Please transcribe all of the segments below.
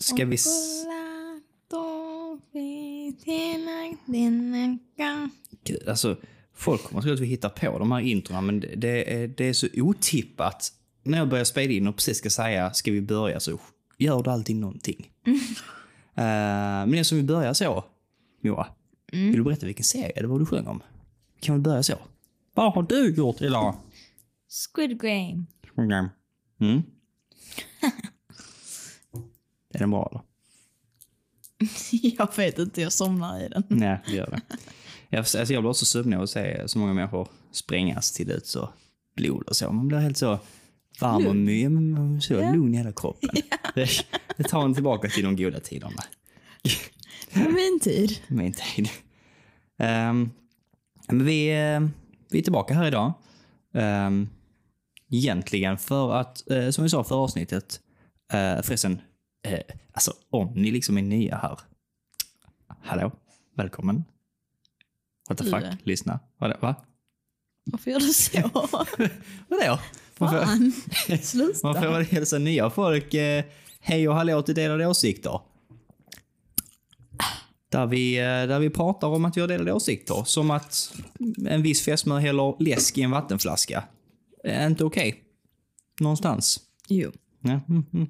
Ska vi... vi. Gud, alltså, folk kommer tro att vi hittar på de här introna, men det, är, det är så otippat. När jag börjar spela in och precis ska säga ska vi börja så gör du alltid någonting. Eh, men eftersom vi börjar så, Moa, vill du berätta vilken serie det var du sjöng om? Vi kan väl börja så? Vad har du gjort idag? Squid Game. Mm. den bra eller? Jag vet inte, jag somnar i den. Nej, gör det. Jag, alltså, jag blir också sömnig av att se så många människor sprängas till ut så blod och så. Man blir helt så varm och my, men så lugn i hela kroppen. Det, det tar en tillbaka till de goda tiderna. Min tid. Min tid. Ehm, men vi, eh, vi är tillbaka här idag. Um, egentligen för att, eh, som vi sa förra avsnittet, uh, förresten, uh, alltså om ni liksom är nya här. Hallå, välkommen. What the fuck, lyssna. Vad, va? Varför gör du så? Vadå? Fan. varför Sluta. var det hälsa nya folk eh, hej och hallå till delade åsikter? Där vi, eh, där vi pratar om att vi har delade åsikter. Som att en viss fästmö häller läsk i en vattenflaska. Är inte okej. Någonstans. Jo. Ja, mm, mm.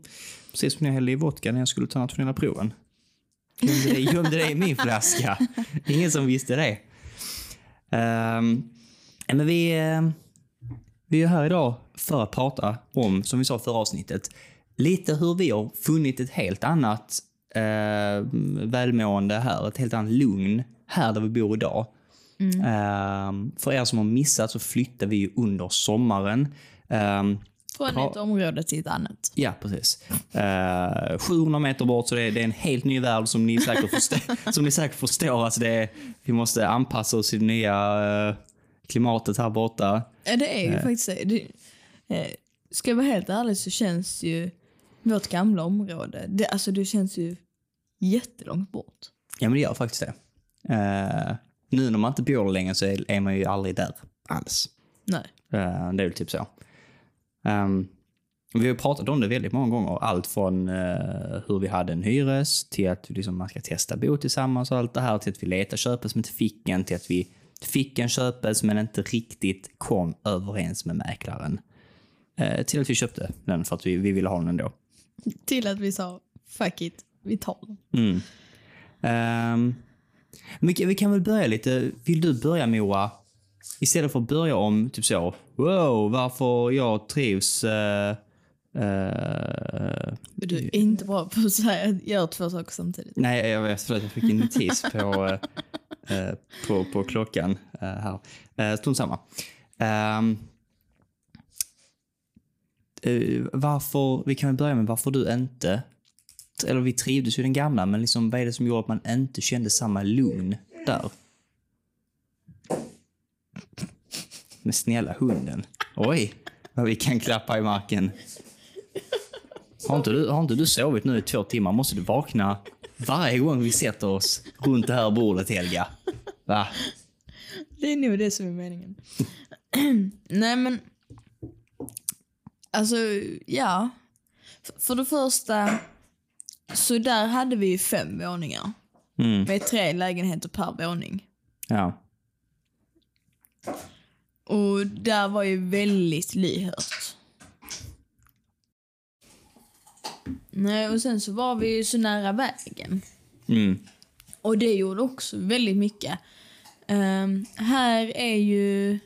Precis som när jag hällde i vodka när jag skulle ta nationella proven. Gömde det, gömde det i min flaska. Ingen som visste det. Ehm, men vi, eh, vi är här idag för att prata om, som vi sa förra avsnittet, lite hur vi har funnit ett helt annat eh, välmående här, ett helt annat lugn här där vi bor idag. Ehm, för er som har missat så flyttar vi under sommaren. Ehm, Från ett område till ett annat. Ja, precis. Uh, 700 meter bort, så det är, det är en helt ny värld som ni säkert förstår. som ni säkert förstår. Alltså det är, vi måste anpassa oss till det nya eh, klimatet här borta. Ja, det är ju faktiskt det. eh, Ska jag vara helt ärlig så känns ju vårt gamla område, det, alltså det känns ju jättelångt bort. Ja, men det gör faktiskt det. Eh, nu när man inte bor där längre så är, är man ju aldrig där alls. Nej. Eh, det är väl typ så. Ehm, vi har pratat om det väldigt många gånger. Allt från eh, hur vi hade en hyres till att liksom, man ska testa bo tillsammans och allt det här till att vi letar köpes men inte fick en till att vi fick en köpes men inte riktigt kom överens med mäklaren. Eh, till att vi köpte den för att vi, vi ville ha den ändå. Till att vi sa fuck it, vi tar den. Mm. Men vi, vi kan väl börja lite. Vill du börja Moa? Istället för att börja om typ så. Wow, varför jag trivs. eh, eh, Men Du är inte bra på att säga, gör två saker samtidigt. nej, jag vet. Förlåt, jag fick en notis på, eh, eh, på, på klockan eh, här. Uh, Strunt samma. Ehm, eh, varför, vi kan börja med varför du inte, eller vi trivdes ju den gamla, men liksom, vad är det som gjorde att man inte kände samma lugn där? Men snälla hunden. Oj, vad vi kan klappa i marken. Har inte, du, har inte du sovit nu i två timmar? Måste du vakna varje gång vi sätter oss runt det här bordet, Helga? Va? Det är nog det som är meningen. Nej men, alltså ja. För det första, så där hade vi ju fem våningar. Mm, Med tre lägenheter per våning. ja. Och där var ju väldigt lyhört. Nej, och sen så var vi ju så nära vägen. Mm, Och det gjorde också väldigt mycket. Ehm, här är ju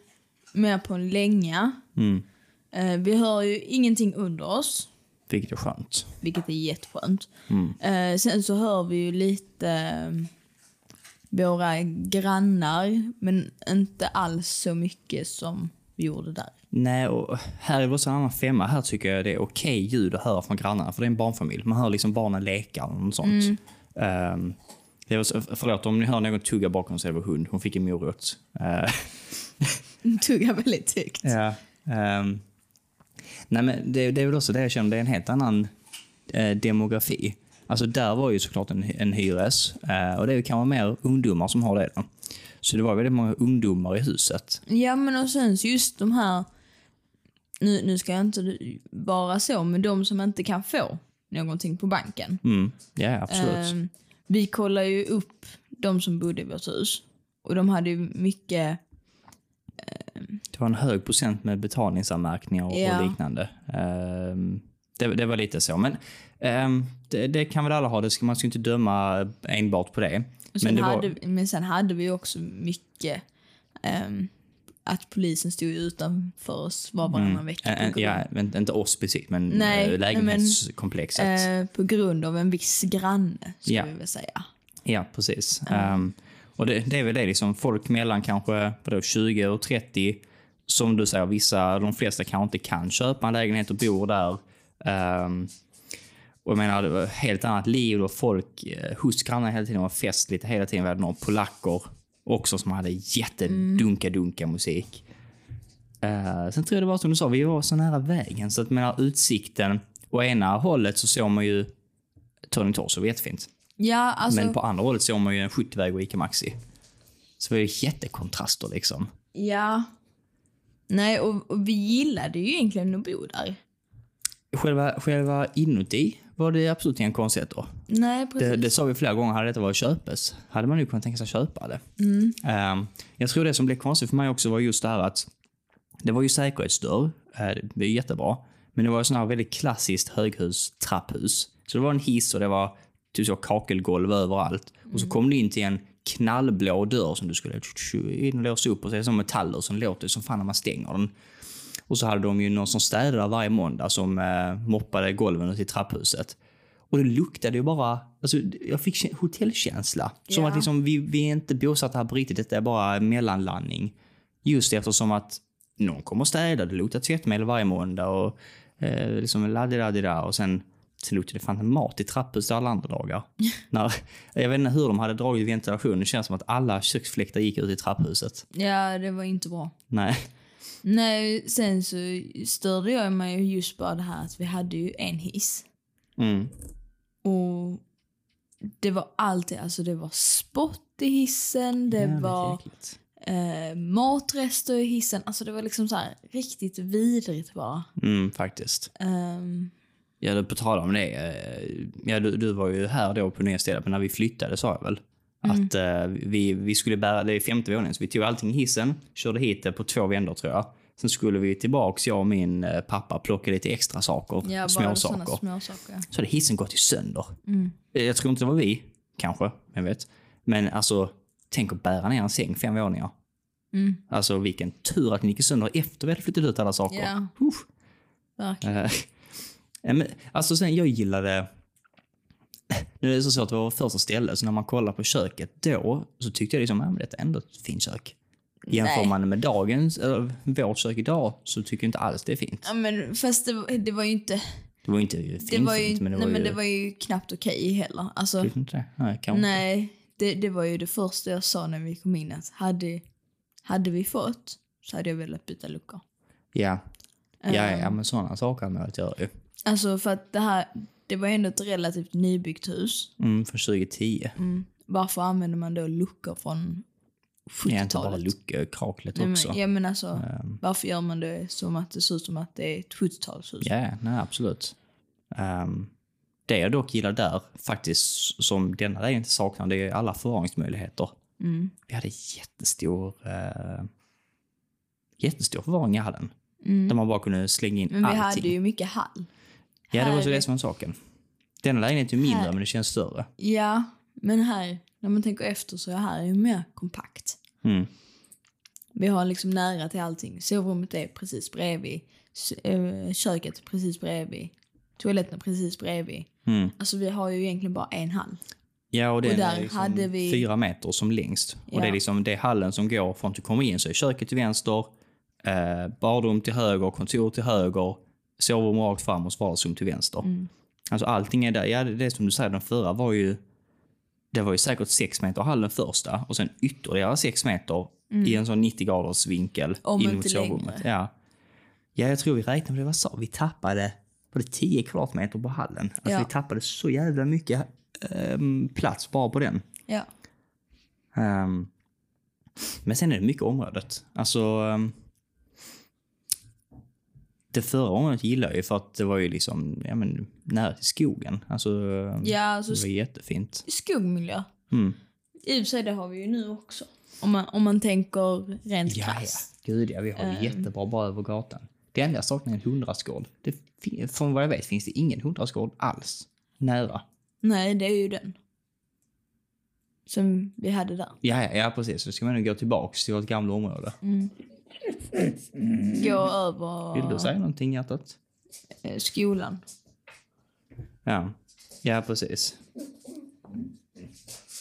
mer på en länga. mm. Eh, vi hör ju ingenting under oss, Vilket är skönt. vilket är jätteskönt. Mm. Eh, sen så hör vi ju lite våra grannar, men inte alls så mycket som vi gjorde där. Nej, och här i vår annan femma, här tycker jag det är okej ljud att höra från grannarna, för det är en barnfamilj. Man hör liksom barnen leka och något sånt. Ehm, det var, förlåt, om ni hör någon tugga bakom så är det vår hund. Hon fick en morot. Eh, Tuggar väldigt högt. Ja. ehm, nej men det, det är väl också det jag känner, det är en helt annan eh, demografi. Alltså där var ju såklart en, en hyres eh, och det kan vara mer ungdomar som har det. Då. Så det var väldigt många ungdomar i huset. Ja, men och sen just de här, nu, nu ska jag inte vara så, men de som inte kan få någonting på banken. Mm. Ja, absolut. Ehm, vi kollade ju upp de som bodde i vårt hus. Och de hade ju mycket... Det var en hög procent med betalningsanmärkningar och, Ja. och liknande. Ehm, det, det var lite så. Men det, det kan väl alla ha. Det ska, man ska inte döma enbart på det. Men det var, hade, men sen hade vi också mycket ehm, att polisen stod utanför oss var varannan vecka. Mm. grund, ja, men inte oss specifikt, men Nej, nej, lägenhetskomplexet. eh, på grund av en viss granne, ska Ja. vi väl säga. Ja, precis. Ehm, och det, det är väl det, liksom, folk mellan kanske vadå, 20 och 30, som du säger, vissa, de flesta kanske inte kan köpa en lägenhet och bor där. Ehm, och jag menar, det var ett helt annat liv och folk eh, hos grannar hela tiden. Det var fest lite hela tiden. Vi hade några polacker också som hade jättedunka-dunka musik. Uh, sen tror jag det var som du sa, vi var så nära vägen så att menar utsikten, å ena hållet så såg man ju Turning Torso, var jättefint. Ja, alltså, Men på andra hållet såg man ju en 70-väg och Ica Maxi. Så det var ju jättekontraster liksom. ja. Nej, och, och vi gillade ju egentligen att bo där. Själva, själva inuti var det absolut inga konstigheter. Nej, precis. Det, det sa vi flera gånger, hade detta varit köpes, hade man ju kunnat tänka sig köpa det. Ehm, jag tror det som blev konstigt för mig också var just det här att det var ju säkerhetsdörr, eh, det är jättebra, men det var ju sån här väldigt klassiskt höghus, trapphus. Så det var en hiss och det var typ så kakelgolv överallt. Och så kom du in till en knallblå dörr som du skulle in och låsa upp och så är det som metaller som låter som fan när man stänger den. Och så hade de ju någon som städade varje måndag som eh, moppade golven ute i trapphuset. Och det luktade ju bara, alltså jag fick kä- hotellkänsla. Som Ja. att liksom, vi, vi är inte bosatta här på riktigt, detta är bara mellanlandning. Just eftersom att någon kommer och städar, det luktar tvättmedel varje måndag och eh, liksom laddi och sen, sen luktade det fan mat i trapphuset alla andra dagar. När, jag vet inte hur de hade dragit ventilationen, det känns som att alla köksfläktar gick ut i trapphuset. Ja, det var inte bra. Nej. Nej, sen så störde jag mig ju just bara det här att vi hade ju en hiss. Mm. Och det var alltid, alltså det var spott i hissen, det Jävligt var eh, matrester i hissen. Alltså det var liksom så här riktigt vidrigt bara. Mm, faktiskt. Ehm, Ja, du, på tal om det. eh, Ja, du, du var ju här då på nya stället, men när vi flyttade sa jag väl att eh, vi, vi skulle bära, det är femte våningen, så vi tog allting i hissen, körde hit det på två vändor tror jag. Sen skulle vi tillbaks, jag och min eh, pappa, plocka lite extra saker, ja, små bara sådana saker. små saker. Så hade hissen gått i sönder. Mm. Eh, Jag tror inte det var vi, kanske, jag vet. Men alltså, tänk att bära ner en säng fem våningar. Mm. Alltså vilken tur att den gick sönder efter vi hade flyttat ut alla saker. Ja. Verkligen. Ja, men, alltså sen, jag gillade... Nu är det så svårt, det var vårt första ställe, så när man kollar på köket då så tyckte jag liksom, men detta är ändå ett fint kök. Jämför Nej. man med dagens, eller vårt kök idag, så tycker jag inte alls det är fint. Ja, men fast det, var- det var ju inte, Det var ju inte fint, det var ju, fint, men det nej, var men ju... det var ju knappt okej heller. Alltså, Tyckte inte det? Nej, kanske nej, det, det var ju det första jag sa när vi kom in att hade, hade vi fått så hade jag velat byta luckor. Ja. Ja, Ehm. ja, men sådana saker har man att göra ju. Alltså för att det här, det var ändå ett relativt nybyggt hus. Mm, från 2010. Mm. Varför använder man då luckor från Ja, inte bara 70-talet? luckekraklet Nej, också. men, ja men alltså, Ehm, varför gör man det som att det ser ut som att det är ett 70-talshus? Ja, nej, absolut. Um, det jag dock gillar där, faktiskt, som denna lägenhet saknar, det är alla förvaringsmöjligheter. Mm. Vi hade jättestor, uh, jättestor förvaring i hallen. Mm. Där man bara kunde slänga in Men vi allting. hade ju mycket hall. Ja, det var så det som var saken. Denna lägenhet är mindre, Här- men det känns större. Ja, men här, när man tänker efter så är här ju mer kompakt. Mm. Vi har liksom nära till allting. Sovrummet är precis bredvid. Eh, köket är precis bredvid. Toaletten är precis bredvid. Mm. Alltså vi har ju egentligen bara en hall. Ja, och den Och där är liksom hade vi- fyra meter som längst. Och det är Ja. liksom det hallen som går från att du kommer in så är köket till vänster, eh, badrum till höger, kontor till höger, sovrum rakt fram och vardagsrum till vänster. Mm. Alltså allting är där. Ja, det är som du säger, den förra var ju... Det var ju säkert sex meter hall den första och sen ytterligare sex meter i en sån 90 graders vinkel Mm. Om in mot sovrummet. Ja. ja, jag tror vi räknade på det. Vad sa vi? tappade var det 10 kvadratmeter på hallen. Alltså Ja. vi tappade så jävla mycket ehm, plats bara på den. Ja. Ehm, men sen är det mycket området. Alltså... ehm, det förra området gillar jag ju för att det var ju liksom ja, men, nära till skogen. Alltså, Ja, alltså det var jättefint. skogmiljö. Mm. I och för sig, det har vi ju nu också. Om man, om man tänker rent Ja, ja. krasst. Gud ja, vi har Ehm. jättebra bara över gatan. Det enda jag saknar är en hundrastgård. Det, från vad jag vet finns det ingen hundrastgård alls nära. Nej, det är ju den. Som vi hade där. Ja, ja, ja precis. Så ska man nu gå tillbaks till vårt gamla område. Gå över Vill du säga någonting hjärtat? eh, skolan. Ja, ja precis.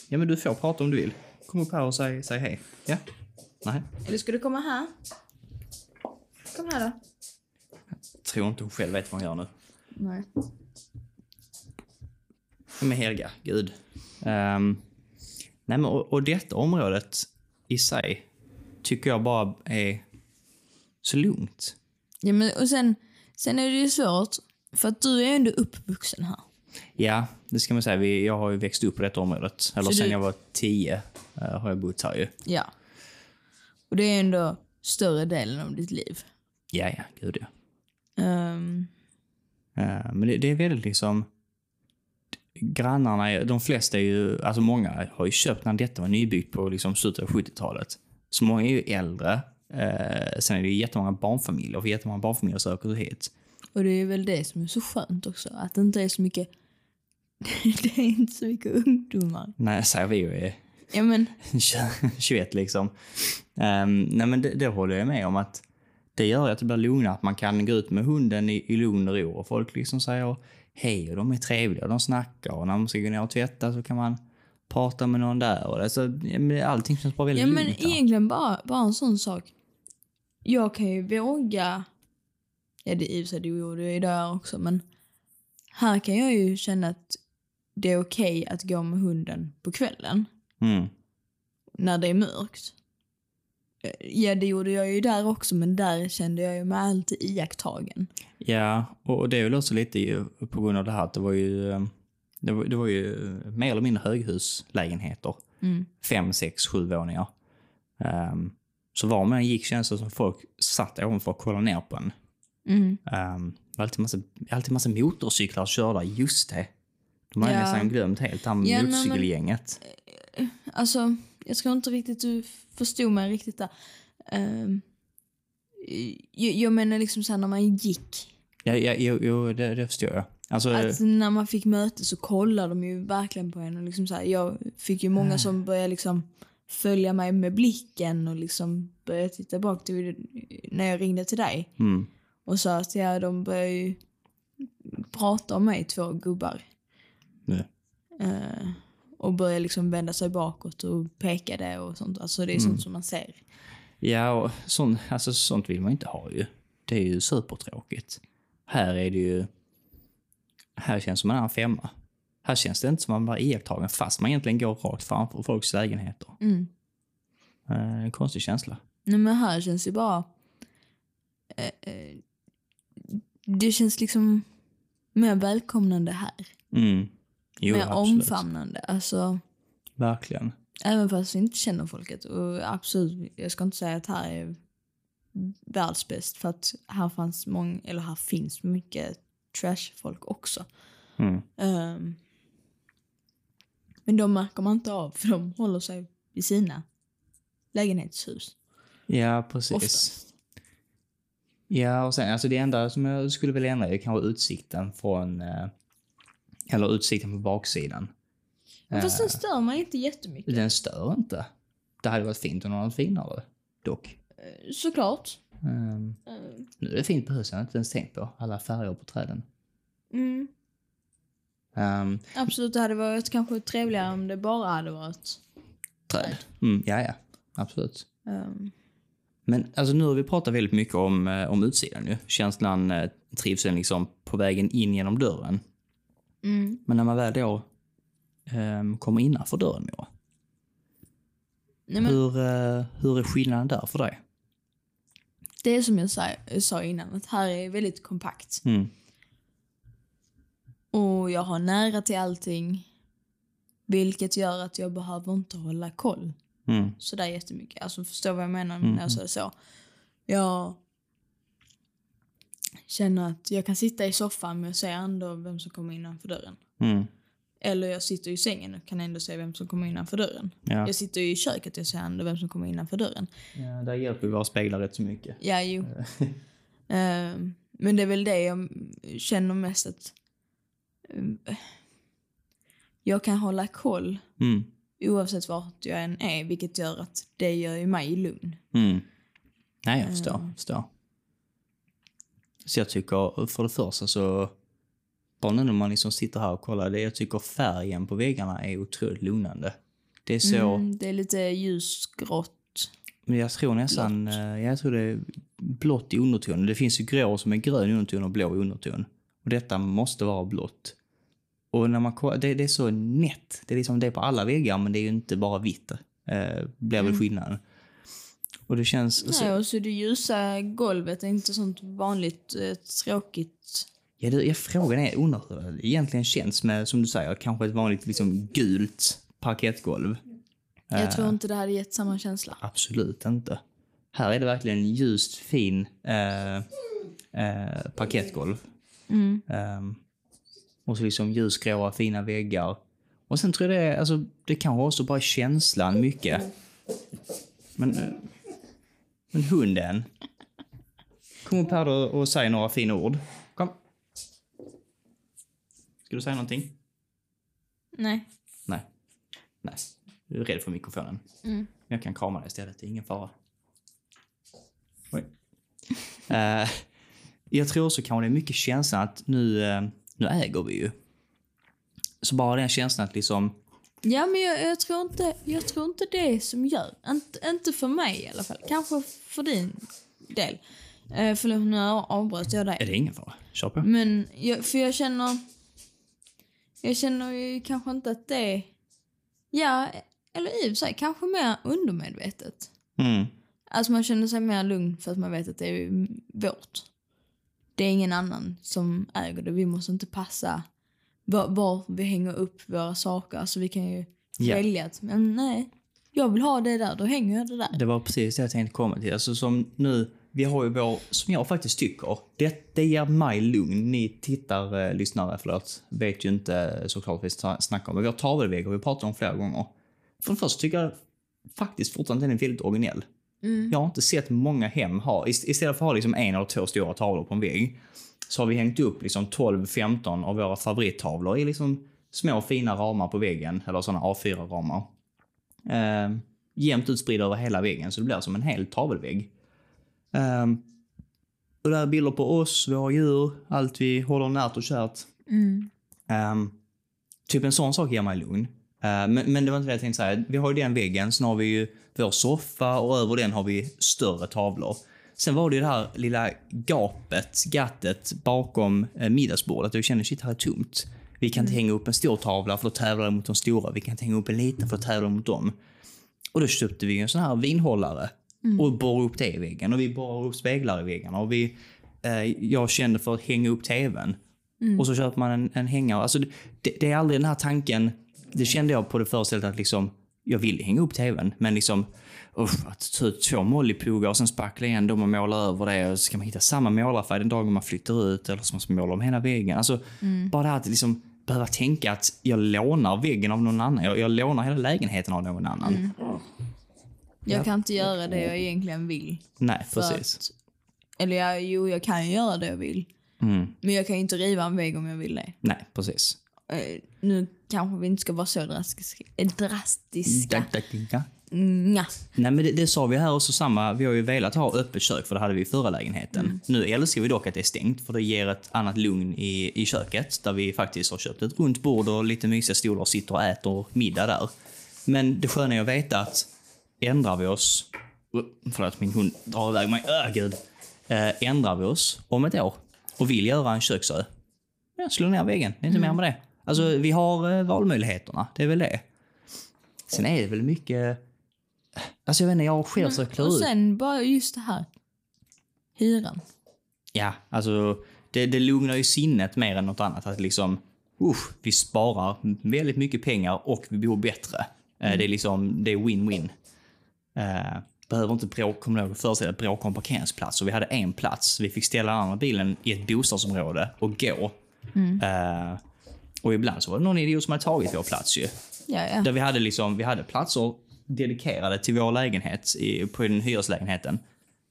Ja, men du får prata om du vill. Kom upp här och säg, säg hej. Ja? Nej, Eller ska du komma här? Kom här då. tror inte hon själv vet vad hon gör nu. Nej. Men Helga, gud. Ehm, nej men och, och detta området i sig tycker jag bara är så lugnt. Ja, men och sen, sen är det ju svårt. För att du är ju ändå uppvuxen här. Ja, det ska man säga. Vi, jag har ju växt upp på detta området. Eller Så sen du- jag var tio eh, har jag bott här ju. Ja. Och det är ändå större delen av ditt liv. Ja, ja, gud ja. Ehm, Eh, men det, det är väldigt liksom... Grannarna, är- de flesta är ju, alltså många har ju köpt när detta var nybyggt på liksom slutet av 70-talet. Så många är ju äldre. Eh, sen är det ju jättemånga barnfamiljer, och jättemånga barnfamiljer söker sig hit. och det är väl det som är så skönt också. Att det inte är så mycket... det är inte så mycket ungdomar. Nej, säger vi ju är Ja, men 21 liksom. Um, nej men det, det håller jag med om att det gör att det blir lugnare, att man kan gå ut med hunden i, i lugn och ro och folk liksom säger hej och de är trevliga och de snackar och när man ska gå ner och tvätta så kan man prata med någon där och det, så, ja, men allting känns bara väldigt Ja men lugnt här. egentligen bara, bara en sån sak. Jag kan ju våga, ja det sig det gjorde jag ju där också, men här kan jag ju känna att det är okej att gå med hunden på kvällen Mm. när det är mörkt. Ja det gjorde jag ju där också men där kände jag ju mig alltid iakttagen. Ja, och det är väl också lite på grund av det här att det var ju, eh, det var, det var ju mer eller mindre höghuslägenheter. Mm. fem, sex, sju våningar. Ehm, så var man gick kändes det som folk satt ovanför och kollade ner på en. Mm. Um, det var alltid massa, alltid massa motorcyklar körda, just det. De har Ja. nästan glömt helt, det här Ja, nej, men- motorcykelgänget. Alltså, jag tror inte riktigt du förstod mig riktigt där. Ehm, jag, jag menar liksom såhär när man gick Ja, ja, jo, jo det, det förstår jag. Alltså, Att när man fick möte så kollade de ju verkligen på en. Och liksom så här, jag fick ju många som började liksom följa mig med blicken och liksom började titta bak till när jag ringde till dig. mm, Och sa att ja, de började ju prata om mig, två gubbar. nu. Eh, och började liksom vända sig bakåt och pekade och sånt. Alltså det är sånt som man ser. Ja, och sånt, alltså, sånt vill man inte ha ju. Det är ju supertråkigt. Här är det ju... Här känns det som en femma. Här känns det inte som man bara är iakttagen fast man egentligen går rakt framför folks lägenheter. Mm. Eh, en konstig känsla. Nej men här känns ju bara... Eh, eh, det känns liksom mer välkomnande här. Mm. Jo, mer absolut. omfamnande. Alltså, Verkligen. även fast vi inte känner folket. Och absolut, jag ska inte säga att här är världsbäst. För att här fanns många, eller här finns mycket trash-folk också. Mm. Ehm, men de märker man inte av för de håller sig i sina lägenhetshus. Ja, precis. Oftast. Ja, och sen alltså det enda som jag skulle vilja ändra är kanske utsikten från... Eh, eller utsikten på baksidan. Men fast den stör mig inte jättemycket. Den stör inte. Det hade varit fint om den var finare, dock. Såklart. Ehm, Ehm, nu är det fint på huset, jag har inte ens tänkt på alla färger på träden. Mm. Ehm, Absolut, det hade varit kanske trevligare om det bara hade varit träd. Mm, ja, ja. Absolut. ehm, Men alltså nu har vi pratat väldigt mycket om, eh, om utsidan ju. Känslan, eh, trivseln liksom på vägen in genom dörren. mm. Men när man väl då um, kommer innanför dörren, Moa. Nej, men Hur, eh, hur är skillnaden där för dig? Det är som jag sa, sa innan, att här är väldigt kompakt. Mm. Och jag har nära till allting. Vilket gör att jag behöver inte hålla koll Mm. sådär jättemycket. Alltså förstår vad jag menar Mm, när jag säger så. Jag... känner att jag kan sitta i soffan men jag ser ändå vem som kommer innanför dörren. Mm. Eller jag sitter i sängen och kan ändå se vem som kommer innanför dörren. Ja. Jag sitter i köket och ser ändå vem som kommer innanför dörren. ja, där hjälper ju våra speglar rätt så mycket. Ja, jo. Ehm, men det är väl det jag känner mest att jag kan hålla koll Mm. oavsett vart jag än är, vilket gör att det gör ju mig lugn. Mm. Nej, jag förstår. jag förstår. Så jag tycker, för det första så, bara nu när man liksom sitter här och kollar, det, jag tycker färgen på väggarna är otroligt lugnande. Det är så, Mm, det är lite ljusgrått. men jag tror nästan, eh, jag tror det är blått i underton. Det finns ju grå som är grön underton och blå i underton. Och detta måste vara blått. Och när man det, det är så nätt. Det är liksom det på alla väggar, men det är ju inte bara vitt. Eh, blir väl skillnaden. Och det känns... så- Nej, och så det ljusa golvet är inte sånt vanligt eh, tråkigt. Ja, det, ja, frågan är, undrar hur det egentligen känns med, som du säger, kanske ett vanligt liksom gult parkettgolv. Jag tror inte det hade gett samma känsla. Absolut inte. Här är det verkligen ljust, fin eh, eh, parkettgolv. Mm. Ehm, och så liksom ljusgråa, fina väggar. Och sen tror jag det är, alltså, det kanske också bara är känslan mycket. Men, eh, men hunden. Kom upp här då och säg några fina ord. Kom. Ska du säga någonting? Nej. Nej. Nej. Du är rädd för mikrofonen. Mm. Jag kan krama dig istället, det är ingen fara. Oj. Eh, jag tror också kanske det är mycket känslan att nu, eh, nu äger vi ju. Så bara den känslan att liksom, Ja, men jag, jag, tror inte, jag tror inte det är som gör. Inte, inte för mig i alla fall. Kanske för din del. Eh, förlåt, nu avbröt jag är dig. det ingen fara? Kör på. Men jag, för jag känner... Jag känner ju kanske inte att det är... Ja, eller i och för sig kanske mer undermedvetet. Mm. Alltså man känner sig mer lugn för att man vet att det är vårt. Det är ingen annan som äger det. Vi måste inte passa var, var vi hänger upp våra saker. Alltså vi kan ju Ja. välja att, men nej, jag vill ha det där, då hänger jag det där. Det var precis det jag tänkte komma till. Alltså som nu, vi har ju vår, som jag faktiskt tycker, det, det ger mig lugn. Ni tittar, eh, lyssnare, förlåt, vet ju inte såklart vad vi sna- snackar om. Men vi har tavelväggar, vi har pratat om flera gånger. För det första tycker jag faktiskt fortfarande den är väldigt originell. Jag har inte sett många hem ha, ist- istället för att ha liksom en eller två stora tavlor på en vägg, så har vi hängt upp liksom 12-15 av våra favorittavlor i liksom små fina ramar på väggen, eller sådana A4-ramar. Eh, jämnt utspridda över hela väggen, så det blir som en hel tavelvägg. Eh, och där är bilder på oss, våra djur, allt vi håller närt och kärt. Mm. Ehm, typ en sån sak ger mig lugn. Eh, men, men det var inte det jag tänkte säga. Vi har ju den väggen, sen har vi ju vår soffa och över den har vi större tavlor. Sen var det ju det här lilla gapet, gattet bakom eh, middagsbordet. Jag kände shit, här är tomt. Vi kan inte hänga upp en stor tavla för då tävlar de mot de stora. Vi kan inte hänga upp en liten för då tävlar de mot dem. Och då köpte vi en sån här vinhållare och borrade upp det i väggen. Och vi borrade upp speglar i väggarna. Och vi, eh, jag kände för att hänga upp tvn. Och så köper man en, en hängare. Alltså det, det, det är aldrig den här tanken. Det kände jag på det förra stället att liksom, jag ville hänga upp tvn. Men liksom, usch, att ta ut två mollyplogar och sen spackla igen dem och måla över det. Och så ska man hitta samma målarfärg den dagen man flyttar ut. Eller så måste man måla om hela väggen. Alltså, bara det här att liksom behöva tänka att jag lånar väggen av någon annan. Jag, jag lånar hela lägenheten av någon annan. Jag kan inte göra det jag egentligen vill. Nej, precis. Att, eller jag, jo, jag kan göra det jag vill. Mm. Men jag kan inte riva en vägg om jag vill det. Nej, precis. Eh, nu kanske vi inte ska vara så drastiska. eh, drastiska. Tack. Nja. Nej men det, det sa vi här också samma, vi har ju velat ha öppet kök för det hade vi i förra lägenheten. Nu älskar vi dock att det är stängt för det ger ett annat lugn i, i köket där vi faktiskt har köpt ett runt bord och lite mysiga stolar och sitter och äter middag där. Men det sköna är att veta att ändrar vi oss, förlåt min hund drar iväg mig, öh gud. Äh, ändrar vi oss om ett år och vill göra en köksö, ja, slå ner väggen, det är inte mer med det. Alltså vi har eh, valmöjligheterna, det är väl det. Sen är det väl mycket Alltså jag vet inte, jag har själv försökt klura Och ut. sen bara just det här. Hyran. Ja, alltså det, det lugnar ju sinnet mer än något annat. Att liksom, usch, vi sparar väldigt mycket pengar och vi bor bättre. Eh, Det är liksom, det är win-win. Eh, behöver inte bråka, kommer ihåg, föreställa dig bråka om parkeringsplats. Och vi hade en plats. Vi fick ställa den andra bilen i ett bostadsområde och gå. Eh, och ibland så var det någon idiot som hade tagit vår plats ju. Ja, ja. Där vi hade, liksom, vi hade platser dedikerade till vår lägenhet i, på den hyreslägenheten.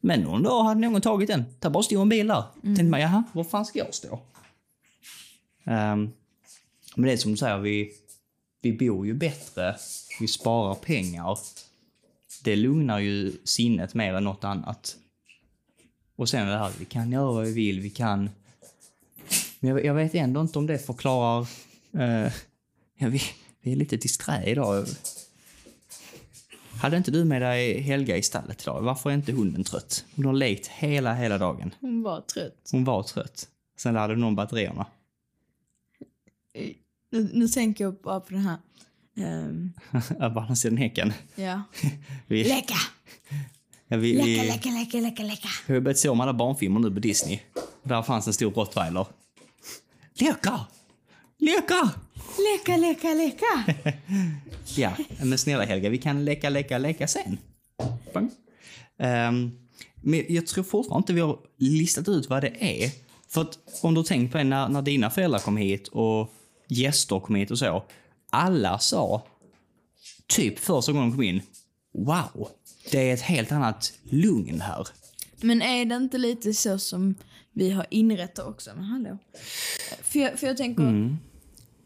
Men någon dag hade någon tagit den. Där bara stod en bil där. Tänkte man, jaha, var fan ska jag stå? Ehm, men det är som du säger, vi, vi bor ju bättre. Vi sparar pengar. Det lugnar ju sinnet mer än något annat. Och sen det här, vi kan göra vad vi vill, vi kan... Men jag, jag vet ändå inte om det förklarar... eh, ja, vi, vi är lite disträ idag. Hade inte du med dig Helga i stallet idag? Varför är inte hunden trött? Hon har lekt hela, hela dagen. Hon var trött. Hon var trött. Sen laddade någon batterierna. Nu, nu tänker jag bara på den här. Um, Balanserade häcken. ja. Vi, Leka! ja, vi, vi, Leka, leka, leka, leka, leka. vi har börjat se om alla barnfilmer nu på Disney. Där fanns en stor rottweiler. Leka! Leka! Leka, leka, leka. Ja, men snälla Helga, vi kan leka, leka, leka sen. Ehm, men jag tror fortfarande inte vi har listat ut vad det är. För att om du tänkt på det, när, när dina föräldrar kom hit och gäster kom hit och så. Alla sa, typ första gången de kom in, wow, det är ett helt annat lugn här. Men är det inte lite så som vi har inrättat också? Men hallå. För jag, för jag tänker,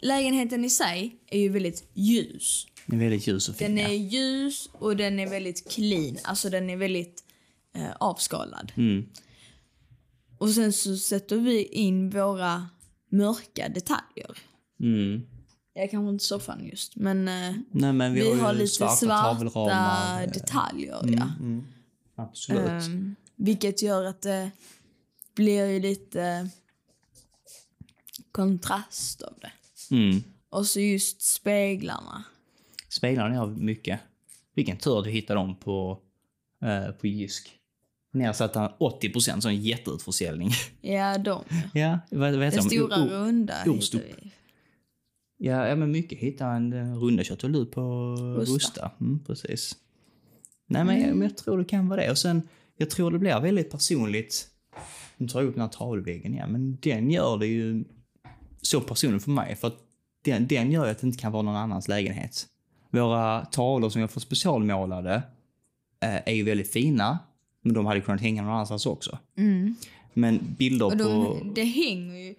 lägenheten i sig är ju väldigt ljus. Det är väldigt ljus och fin. Den är ljus och den är väldigt clean. Alltså den är väldigt eh, avskalad. Mm. Och sen så sätter vi in våra mörka detaljer. Mm. Jag kanske inte soffan just, men eh, Nej, men vi, vi, har, har lite svarta, svarta, eh, detaljer. Mm, ja. mm. Absolut. Ehm, vilket gör att det blir ju lite kontrast av det. Mm. Och så just speglarna. Speglarna har mycket. Vilken tur att du hittade dem på, eh, på Jysk. Nedsatta 80 procent, sån jätteutförsäljning. Ja, de. ja, vad, vad heter Den de? stora O- runda hittar vi. Ja, ja, men mycket hittar en eh, runda köttet ut på Rusta. Rusta. Mm, precis. Nej, men, jag, men jag tror det kan vara det. Och sen, jag tror det blir väldigt personligt. Nu tar jag upp den här tavelväggen igen, men den gör det ju så personligt för mig. För att den, den gör ju att det inte kan vara någon annans lägenhet. Våra tavlor som jag får specialmålade eh, är ju väldigt fina, men de hade kunnat hänga någon annanstans också. Mm. Men bilder Och på... de, det, hänger ju,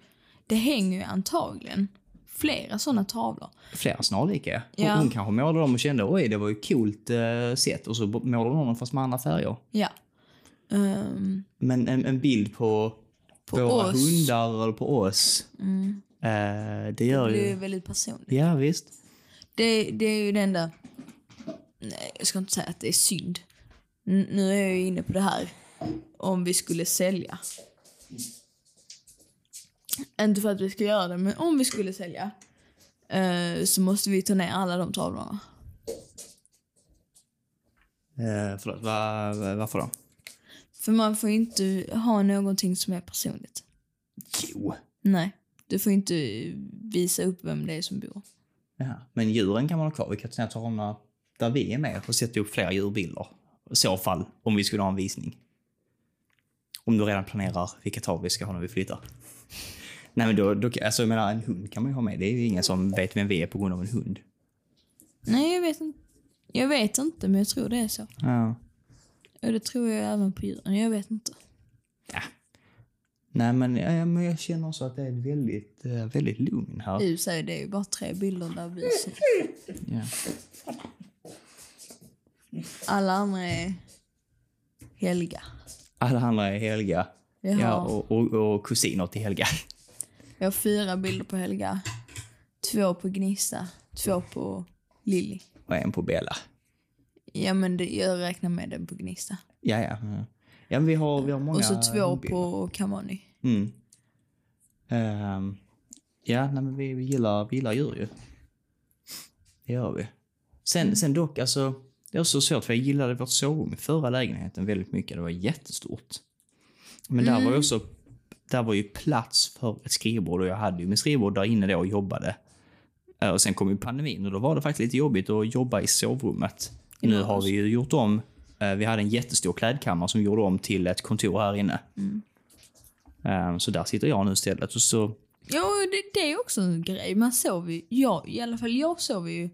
det hänger ju antagligen flera såna tavlor. flera snarlika. Ja. Ja. Hon kanske målade dem och kände oj det var ju coolt eh, sätt och så målade hon dem fast med andra färger. Ja. Ehm, Men en, en bild på, På våra oss. hundar eller på oss. mm. Eh, det gör Det är ju ju... väldigt personligt. Ja visst. Det, det är ju det enda... Nej, jag ska inte säga att det är synd. N- nu är jag ju inne på det här om vi skulle sälja. Inte för att vi ska göra det, men om vi skulle sälja eh, så måste vi ta ner alla de tavlorna. Eh, förlåt, va, va, varför då? För man får ju inte ha någonting som är personligt. Jo. Nej, du får inte visa upp vem det är som bor. Ja. Men djuren kan man ha kvar. Vi kan ta tavlorna där vi är med och sätta upp fler djurbilder. I så fall, om vi skulle ha en visning. Om du redan planerar vilka tavlor vi ska ha när vi flyttar. Nej men då, då alltså jag menar en hund kan man ju ha med. Det är ju ingen som vet vem vi är på grund av en hund. Nej, jag vet inte. Jag vet inte, men jag tror det är så. Ja. Och det tror jag även på djuren. Jag vet inte. Nej men, ja, men jag känner också att det är ett väldigt, eh, väldigt lugn här. För sig, det är ju bara tre bilder där vi ser. Ja. Alla andra är Helga. Alla andra är Helga. Jag har, Ja, och, och, och kusiner till Helga. jag har fyra bilder på Helga. Två på Gnista, två på Lilly. Och en på Bella. Ja, men det, jag räknar med den på Gnista. Ja, ja. ja. Ja, men vi har, vi har många Och så två hundbilder. på Kamani. Mm. Ehm, ja, nej, men vi, vi, gillar, vi gillar djur ju. Det gör vi. Sen, sen dock, alltså, det var så svårt för jag gillade vårt sovrum i förra lägenheten väldigt mycket. Det var jättestort. Men där var ju också där var ju plats för ett skrivbord och jag hade ju min skrivbord där inne då och jobbade. Eh, Och sen kom ju pandemin och då var det faktiskt lite jobbigt att jobba i sovrummet. Nu har vi ju gjort om Eh, vi hade en jättestor klädkammare som vi gjorde om till ett kontor här inne. Eh, så där sitter jag nu istället. Och så, Ja, det, det är också en grej. Man sover ju, jag, i alla fall jag sover ju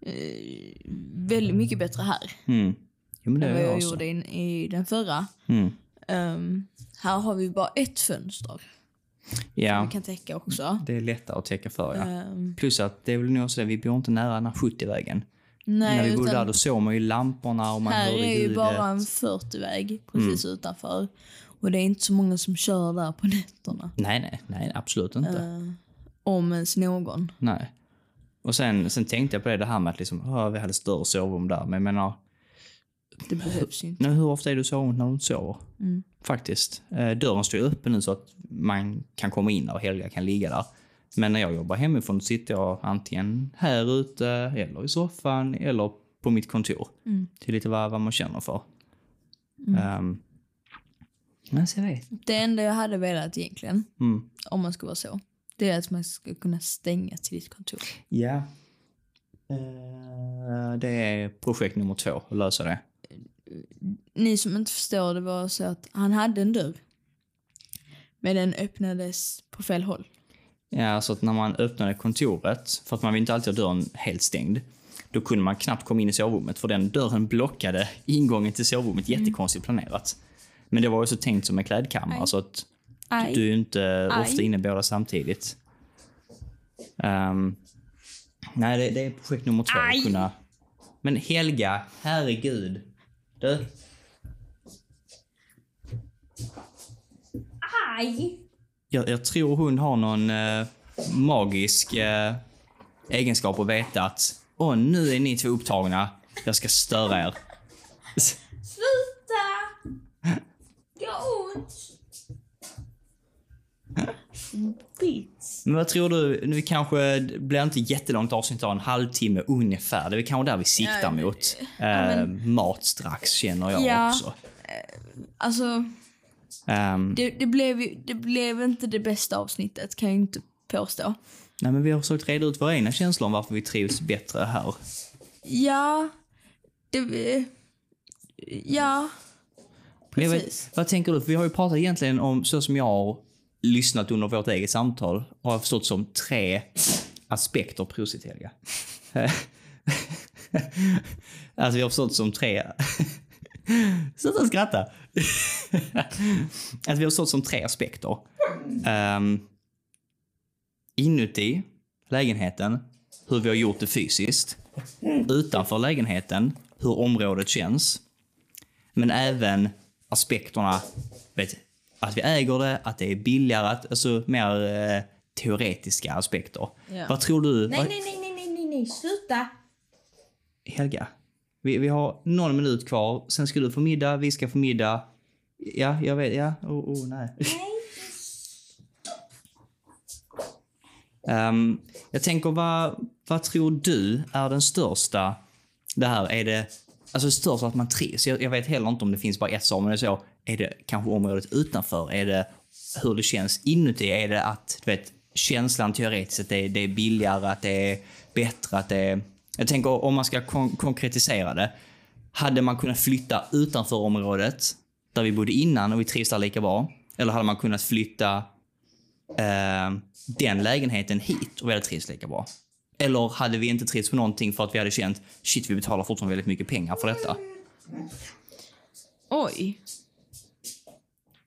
eh, väldigt mycket bättre här mm. Jo, än vad jag också. gjorde i, i den förra. Mm. Ehm, här har vi bara ett fönster Ja, vi kan täcka också. det är lättare att täcka för, ja. Ehm, Plus att det är väl nog så att vi bor inte nära den här 70-vägen. Nej, När vi bodde där då såg man ju lamporna och man här hörde är ju ljudet. bara en 40-väg precis utanför. Och det är inte så många som kör där på nätterna. Nej, nej, nej, absolut inte. Ehm, om ens någon. Nej. Och sen, sen tänkte jag på det, det här med att liksom, "Åh, vi hade större sovrum där. Men jag menar, Det behövs ju inte. hur ofta är du i sovrummet när du sover? Mm. Faktiskt. Eh, dörren står ju öppen nu så att man kan komma in där och Helga kan ligga där. Men när jag jobbar hemifrån sitter jag antingen här ute, eller i soffan, eller på mitt kontor. Mm. Det är lite vad, vad man känner för. Mm. men så jag vet. Det enda jag hade velat egentligen, Mm. om man ska vara så, det är att man ska kunna stänga till ditt kontor. Ja. Eh, det är projekt nummer två, att lösa det. Ni som inte förstår, det var så att han hade en dörr. Men den öppnades på fel håll. Ja, så att när man öppnade kontoret, för att man vill inte alltid ha dörren helt stängd, då kunde man knappt komma in i sovrummet för den dörren blockade ingången till sovrummet. Jättekonstigt planerat. Men det var också tänkt som en klädkammare Aj. så att Aj. du är inte Aj. ofta inne båda samtidigt. Ehm, nej, det, det är projekt nummer två. Aj. Att kunna... Men Helga, herregud. Du, Aj! Jag, jag tror hon har någon eh, magisk eh, egenskap att veta att åh, nu är ni två upptagna. Jag ska störa er. Sluta! Det gör ont! Bits. Men vad tror du? Nu kanske det blir inte jättelångt avsnitt av en halvtimme ungefär. Det är kanske där vi siktar mot. men- Eh, mat strax känner jag Ja. också. Alltså, Ehm, det, det, blev ju, det blev inte det bästa avsnittet kan jag inte påstå. nej, men vi har försökt reda ut våra egna känslor om varför vi trivs bättre här. Ja, det... Ja, precis. vet, vad tänker du? För vi har ju pratat egentligen om, så som jag har lyssnat under vårt eget samtal, har jag förstått som tre aspekter. Prosit Helga. alltså vi har förstått som tre... Sluta skratta! alltså vi har förstått som tre aspekter. Um, inuti lägenheten, hur vi har gjort det fysiskt. Utanför lägenheten, hur området känns. Men även aspekterna, vet, att vi äger det, att det är billigare, att, alltså mer eh, teoretiska aspekter. Ja. Vad tror du? Nej, vad, nej, nej, nej, nej, nej, sluta! Helga, vi, vi har någon minut kvar, sen ska du få middag, vi ska få middag. Ja, jag vet, ja, oh, oh nej. Ehm, jag tänker, vad, vad tror du är den största, det här, är det, alltså det största att man trivs? Jag, jag vet heller inte om det finns bara ett svar, men det är så, är det kanske området utanför? Är det hur det känns inuti? Är det att, du vet, känslan teoretiskt, att det, är- det är billigare, att det är bättre, att det är... Jag tänker om man ska kon- konkretisera det. Hade man kunnat flytta utanför området, där vi bodde innan och vi trivs där lika bra? Eller hade man kunnat flytta eh, den lägenheten hit och vi hade trivts lika bra? Eller hade vi inte trivts på någonting för att vi hade känt shit, vi betalar fortfarande väldigt mycket pengar för detta? Oj.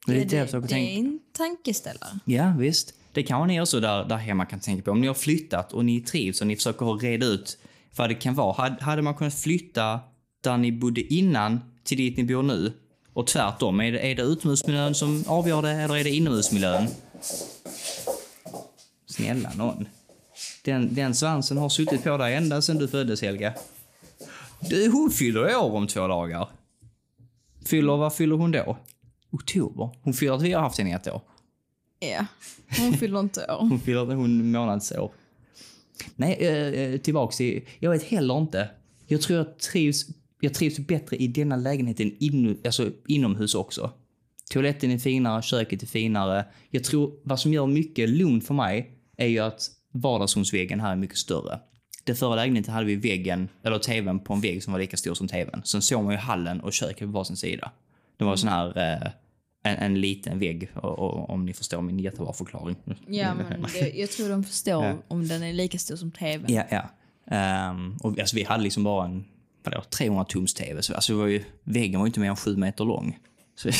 Det är Det, det det, är en tankeställare. Ja, visst. Det kan ni också där, där hemma kan tänka på. Om ni har flyttat och ni trivs och ni försöker reda ut vad det kan vara. Hade, man kunnat flytta där ni bodde innan till dit ni bor nu? Och tvärtom, är det, är det utomhusmiljön som avgör det eller är det inomhusmiljön? Snälla någon. Den, den svansen har suttit på dig ända sedan du föddes, Helga. Du, hon fyller år om två dagar. Fyller, vad fyller hon då? Oktober. Hon fyller att vi har haft henne i ett år. Ja. Hon fyller inte år. Hon fyller hon månadsår. Nej, eh, eh, tillbaks till... Jag vet heller inte. Jag tror jag trivs, jag trivs bättre i denna lägenheten in, alltså inomhus också. Toaletten är finare, köket är finare. Jag tror vad som gör mycket lugn för mig är ju att vardagsrumsväggen här är mycket större. det förra lägenheten hade vi väggen, eller tvn på en vägg som var lika stor som tvn. Sen såg man ju hallen och köket på varsin sida. Det var sån här, eh, en, en liten vägg, och, och, om ni förstår min jättebra förklaring. Ja, men det, jag tror de förstår Ja. om den är lika stor som tv. Ja, ja. Ehm, och alltså, vi hade liksom bara en vadå, 300 tums tv. Så, alltså, det var ju, väggen var ju inte mer än sju meter lång. Så,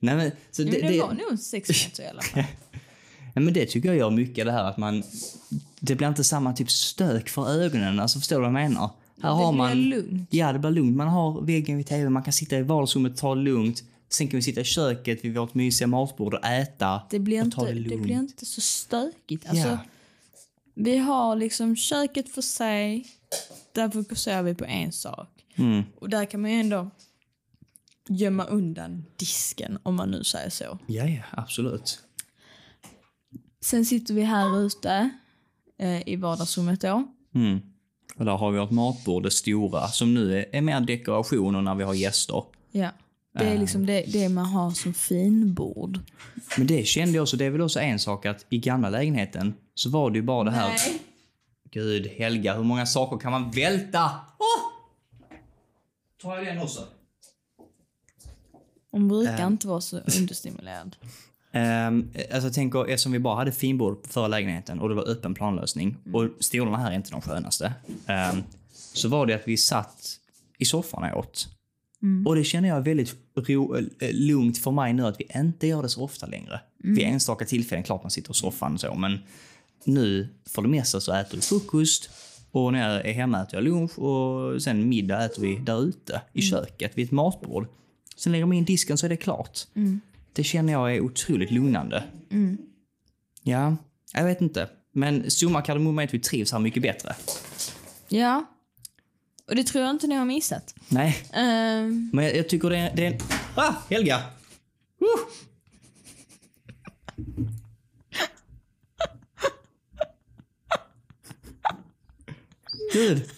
Nej, men, så men det det, var nog sex meter i alla fall. Nej, men det tycker jag gör mycket det här att man... Det blir inte samma typ stök för ögonen. Alltså förstår du vad jag menar? Här det har man... lugnt. Ja, det blir lugnt. Man har väggen vid tv, man kan sitta i vardagsrummet och ta det lugnt. Sen kan vi sitta i köket vid vårt mysiga matbord och äta. Det blir, och ta inte, det det lugnt. blir inte så stökigt. Alltså, Ja. Vi har liksom köket för sig. Där fokuserar vi på en sak. Mm. Och där kan man ju ändå gömma undan disken, om man nu säger så. Ja, ja, absolut. Sen sitter vi här ute eh, i vardagsrummet då. Mm. Och där har vi vårt matbord, det stora, som nu är, är mer dekorationer när vi har gäster. Ja. Det är liksom det, det man har som finbord. Men det kände jag också, det är väl också en sak att i gamla lägenheten så var det ju bara det här... Gud, Helga, hur många saker kan man välta? Åh! Tar jag den också? Hon brukar Ehm. inte vara så understimulerad. Um, alltså tänker, eftersom vi bara hade finbord på förra lägenheten och det var öppen planlösning och stolarna här är inte de skönaste. ehm, så var det att vi satt i soffan och åt. Och det känner jag är väldigt ro, eh, lugnt för mig nu att vi inte gör det så ofta längre. Vid enstaka tillfällen, klart man sitter i soffan och så, men nu för det mesta så äter vi frukost och när jag är hemma äter jag lunch och sen middag äter vi där ute i köket vid ett matbord. Sen lägger man in disken så är det klart. Det känner jag är otroligt lugnande. Ja, jag vet inte. Men summa kardemumma är att vi trivs här mycket bättre. Ja. Och det tror jag inte ni har missat. Nej, Ehm, men jag, jag tycker det är, det är en... Ah, Helga! Uh! Gud!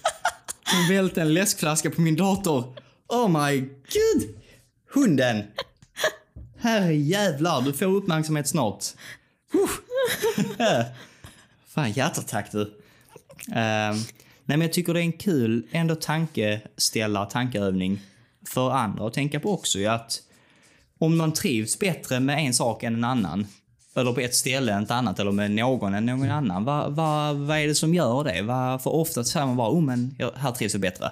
Hon välte en läskflaska på min dator. Oh my gud! Hunden! Herre jävlar, du får uppmärksamhet snart. Uh. Fan, hjärtattack du. Ehm, nej, men jag tycker det är en kul ändå tankeställare, tankeövning för andra att tänka på också. Ju att om man trivs bättre med en sak än en annan, eller på ett ställe än ett annat, eller med någon än någon annan, vad, vad, vad är det som gör det? Vad, för ofta säger man bara, oh men här trivs jag bättre.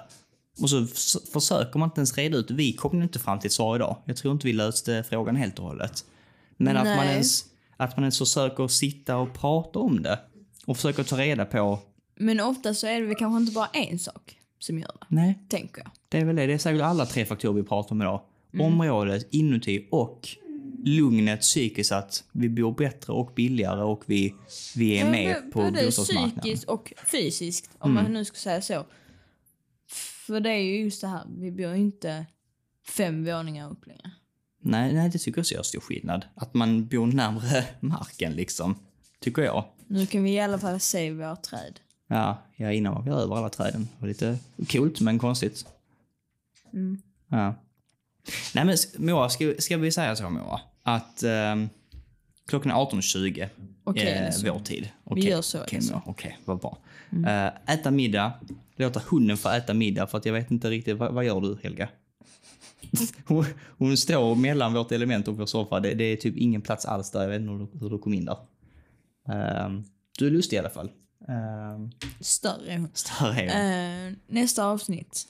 Och så försöker man inte ens reda ut, vi kom inte fram till ett svar idag. Jag tror inte vi löste frågan helt och hållet. Men att man, ens, att man ens försöker sitta och prata om det. Och försöker ta reda på, men ofta så är det väl kanske inte bara en sak som gör det. nej, Tänker jag. Det är väl det. Det är säkert alla tre faktorer vi pratar om idag. Mm. Området inuti och lugnet psykiskt att vi bor bättre och billigare och vi, vi är med på Både bostadsmarknaden. psykiskt och fysiskt, om Mm. man nu ska säga så. För det är ju just det här, vi bor ju inte fem våningar upp längre. Nej, nej, det tycker jag också gör stor skillnad. Att man bor närmre marken liksom. Tycker jag. Nu kan vi i alla fall se våra träd. Ja, ja innan var vi över alla träden. Det var lite coolt men konstigt. Mm. Ja. Nej men Moa, ska, ska vi säga så Moa? Att ehm, klockan är 18.20 Okej, eh, det är så. vår tid. Vi Okej, gör så, Okej, alltså. Moa, okej, vad bra. Eh, äta middag. Låta hunden få äta middag för att jag vet inte riktigt, vad, vad gör du Helga? hon, hon står mellan vårt element och vår soffa. Det, det är typ ingen plats alls där. Jag vet inte hur du, hur du kom in där. Ehm, du är lustig i alla fall. Um, Större är hon. större är hon. Eh, nästa avsnitt.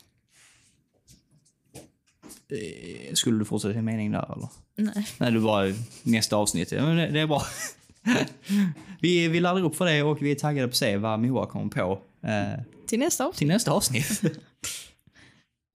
Eh, Skulle du fortsätta din mening där eller? Nej. Nej, du bara nästa avsnitt. Ja, men det, det är bra. vi, vi laddar upp för det och vi är taggade på att se vad Moa kommer på eh, Till nästa avsnitt. till nästa avsnitt.